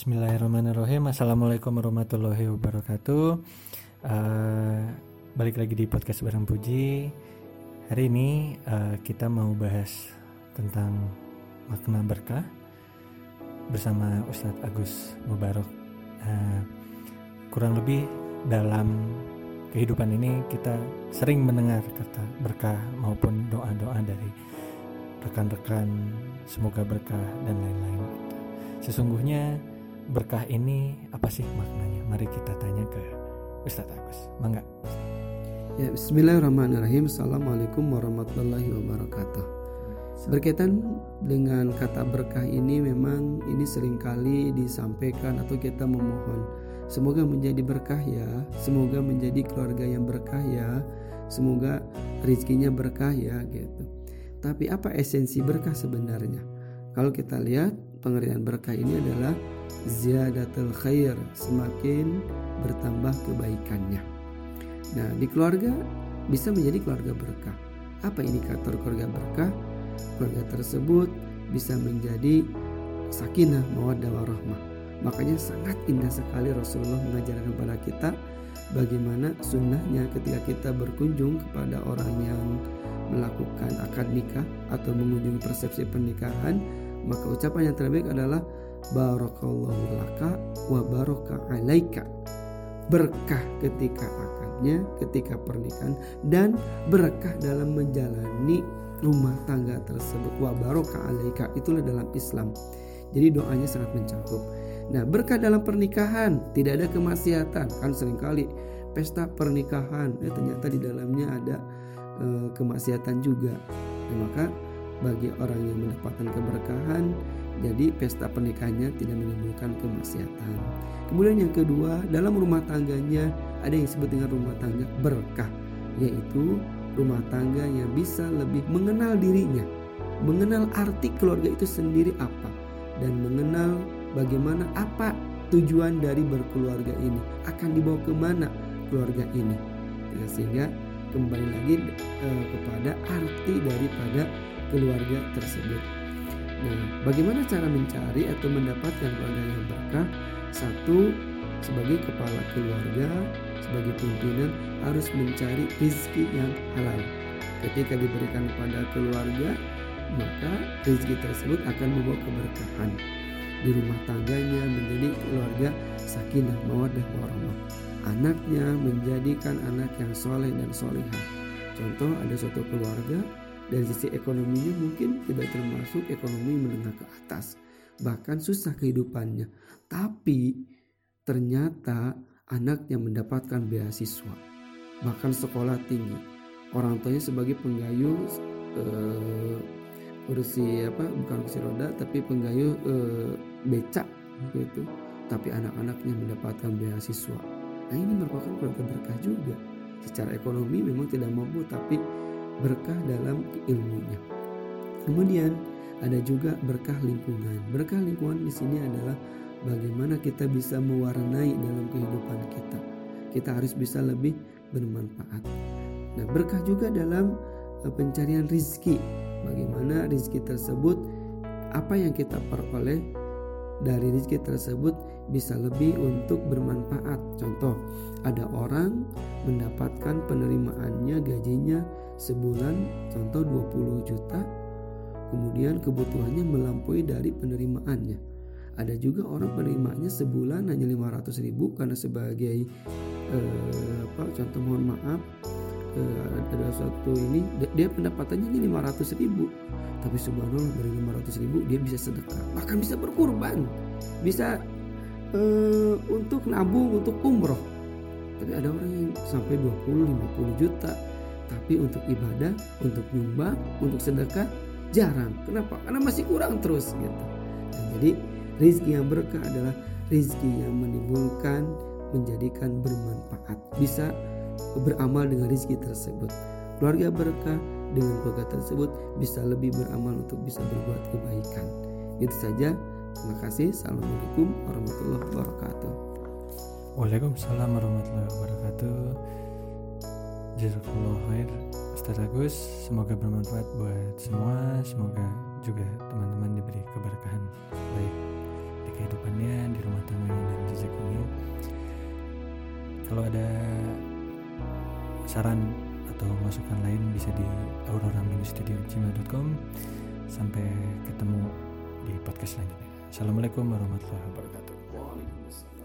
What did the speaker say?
Bismillahirrahmanirrahim. Assalamualaikum warahmatullahi wabarakatuh. Uh, Balik lagi di podcast Barang Puji. Hari ini uh, kita mau bahas tentang makna berkah Bersama Ustadz Agus Mubarok. Uh, Kurang lebih dalam kehidupan ini kita sering mendengar kata berkah maupun doa-doa dari rekan-rekan. Semoga berkah dan lain-lain. Sesungguhnya berkah ini apa sih maknanya? Mari kita tanya ke Ustadz Agus. Mangga. Ya, Bismillahirrahmanirrahim. Assalamualaikum warahmatullahi wabarakatuh. Berkaitan dengan kata berkah ini memang ini sering kali disampaikan atau kita memohon semoga menjadi berkah ya, semoga menjadi keluarga yang berkah ya, semoga rezekinya berkah ya gitu. Tapi apa esensi berkah sebenarnya? Kalau kita lihat pengertian berkah ini adalah ziyadatul khair, semakin bertambah kebaikannya. Nah, di keluarga bisa menjadi keluarga berkah. Apa indikator keluarga berkah? Keluarga tersebut bisa menjadi sakinah, mawaddah warahmah. Makanya sangat indah sekali Rasulullah mengajarkan kepada kita bagaimana sunnahnya ketika kita berkunjung kepada orang yang melakukan akad nikah atau mengunjungi persepsi pernikahan maka ucapan yang terbaik adalah barakallahu laka wa baraka alaika. Berkah ketika akadnya ketika pernikahan dan berkah dalam menjalani rumah tangga tersebut. Wa baraka alaika itulah dalam Islam. Jadi doanya sangat mencakup. Nah berkah dalam pernikahan tidak ada kemaksiatan. Kan sering kali pesta pernikahan eh, ternyata di dalamnya ada eh, kemaksiatan juga. Nah, maka bagi orang yang mendapatkan keberkahan jadi pesta pernikahannya tidak menimbulkan kemaksiatan. Kemudian yang kedua, dalam rumah tangganya ada yang disebut dengan rumah tangga berkah, yaitu rumah tangga yang bisa lebih mengenal dirinya, mengenal arti keluarga itu sendiri apa, dan mengenal bagaimana apa tujuan dari berkeluarga ini, akan dibawa ke mana keluarga ini, ya, sehingga kembali lagi eh, kepada arti daripada keluarga tersebut. Nah, bagaimana cara mencari atau mendapatkan keluarga yang berkah? Satu, sebagai kepala keluarga, sebagai pimpinan harus mencari rezeki yang halal. Ketika diberikan kepada keluarga, maka rezeki tersebut akan membawa keberkahan di rumah tangganya menjadi keluarga sakinah mawaddah warahmah. Anaknya menjadikan anak yang soleh dan solihah. Contoh ada suatu keluarga dari sisi ekonominya mungkin tidak termasuk ekonomi menengah ke atas bahkan susah kehidupannya tapi ternyata anaknya mendapatkan beasiswa bahkan sekolah tinggi orang tuanya sebagai penggayuh eh, kursi apa bukan kursi roda tapi penggayuh eh, becak gitu tapi anak-anaknya mendapatkan beasiswa nah ini merupakan keluarga berkah juga secara ekonomi memang tidak mampu tapi berkah dalam ilmunya. Kemudian ada juga berkah lingkungan. Berkah lingkungan di sini adalah bagaimana kita bisa mewarnai dalam kehidupan kita. Kita harus bisa lebih bermanfaat. Nah, berkah juga dalam eh, pencarian rizki. Bagaimana rizki tersebut, apa yang kita peroleh dari rizki tersebut bisa lebih untuk bermanfaat. Contoh, ada orang mendapatkan penerimaannya gajinya sebulan contoh 20 juta kemudian kebutuhannya melampaui dari penerimaannya ada juga orang penerimaannya sebulan hanya 500 ribu karena sebagai eh, apa contoh mohon maaf ada satu ini dia pendapatannya hanya 500 ribu tapi subhanallah dari 500 ribu dia bisa sedekah bahkan bisa berkurban bisa eh, untuk nabung untuk umroh tapi ada orang yang sampai 20 50 juta tapi untuk ibadah, untuk nyumbang, untuk sedekah jarang. Kenapa? Karena masih kurang terus gitu. Nah, jadi rizki yang berkah adalah rizki yang menimbulkan, menjadikan bermanfaat. Bisa beramal dengan rezeki tersebut. Keluarga berkah dengan keluarga tersebut bisa lebih beramal untuk bisa berbuat kebaikan. itu saja. Terima kasih. Assalamualaikum warahmatullahi wabarakatuh. Waalaikumsalam warahmatullahi wabarakatuh. Jazakallah khair. Ustaz Agus, semoga bermanfaat buat semua. Semoga juga teman-teman diberi keberkahan baik di kehidupannya, di rumah tangganya dan rezekinya. Kalau ada saran atau masukan lain bisa di aurora-studio.gmail.com sampai ketemu di podcast selanjutnya. Assalamualaikum warahmatullahi wabarakatuh.